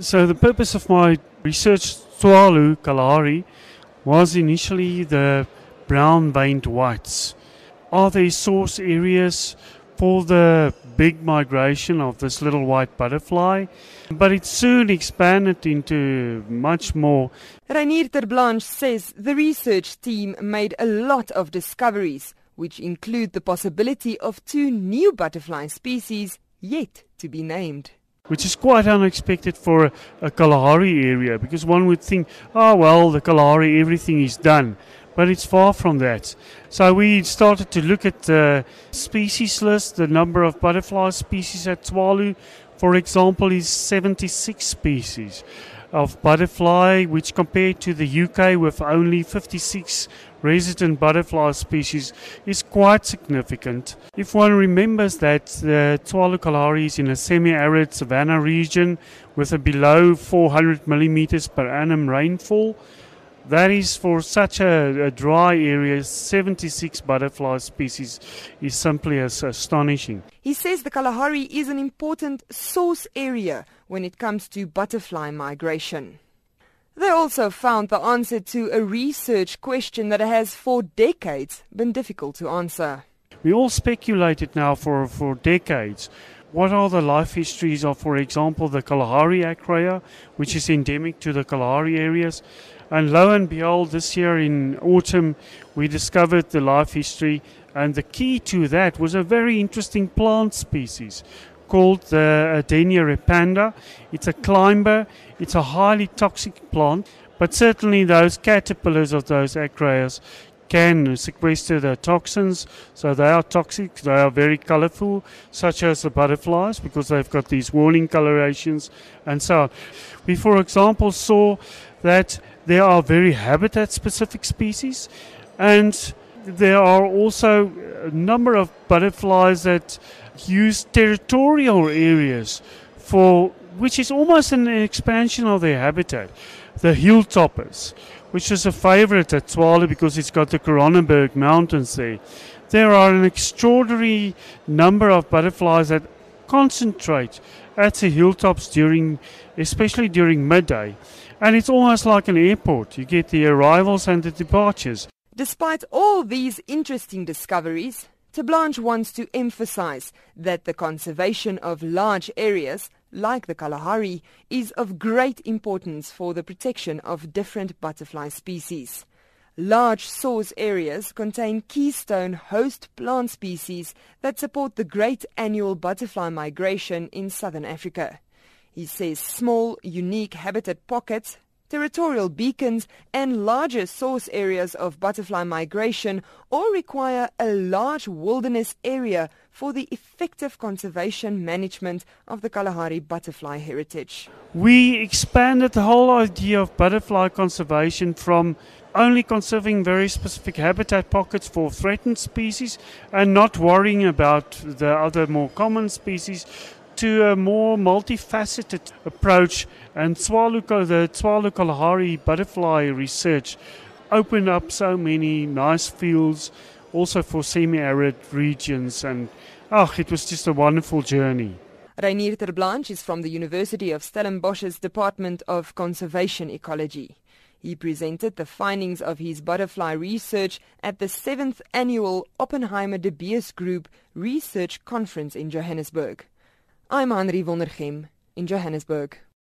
So the purpose of my research, Tswalu Kalahari, was initially the brown veined whites. Are there source areas for the big migration of this little white butterfly? But it soon expanded into much more. Reinier Terblanche says the research team made a lot of discoveries, which include the possibility of two new butterfly species yet to be named which is quite unexpected for a, a, Kalahari area because one would think, oh well, the Kalahari, everything is done. But it's far from that. So we started to look at the species list, the number of butterfly species at Tswalu, for example, is 76 species of butterfly, which compared to the UK with only 56 resident butterfly species is quite significant. If one remembers that the Tswalu Kalahari is in a semi-arid savanna region with a below 400 millimeters per annum rainfall, that is for such a, a, dry area, 76 butterfly species is simply as astonishing. He says the Kalahari is an important source area when it comes to butterfly migration. They also found the answer to a research question that has for decades been difficult to answer. We all speculated now for, for decades. What are the life histories of, for example, the Kalahari acraea, which is endemic to the Kalahari areas? And lo and behold, this year in autumn, we discovered the life history, and the key to that was a very interesting plant species called the Adenia repanda. It's a climber, it's a highly toxic plant, but certainly those caterpillars of those acraeas can sequester the toxins, so they are toxic, they are very colorful, such as the butterflies, because they've got these warning colorations and so on. We, for example, saw that there are very habitat specific species, and there are also a number of butterflies that use territorial areas for which is almost an expansion of their habitat. The hilltoppers, which is a favorite at Tswalu because it's got the Korannaberg Mountains there. There are an extraordinary number of butterflies that concentrate at the hilltops during, especially during midday. And it's almost like an airport. You get the arrivals and the departures. Despite all these interesting discoveries, Terblanche wants to emphasize that the conservation of large areas, like the Kalahari, is of great importance for the protection of different butterfly species. Large source areas contain keystone host plant species that support the great annual butterfly migration in southern Africa. He says small, unique habitat pockets, territorial beacons, and larger source areas of butterfly migration all require a large wilderness area for the effective conservation management of the Kalahari butterfly heritage. We expanded the whole idea of butterfly conservation from only conserving very specific habitat pockets for threatened species and not worrying about the other more common species to a more multifaceted approach. And Tswalu, the Tswalu Kalahari butterfly research opened up so many nice fields also for semi-arid regions and oh, it was just a wonderful journey. Reinier Terblanche is from the University of Stellenbosch's Department of Conservation Ecology. He presented the findings of his butterfly research at the 7th annual Oppenheimer de Beers Group Research Conference in Johannesburg. I'm Hanri Wondergem in Johannesburg.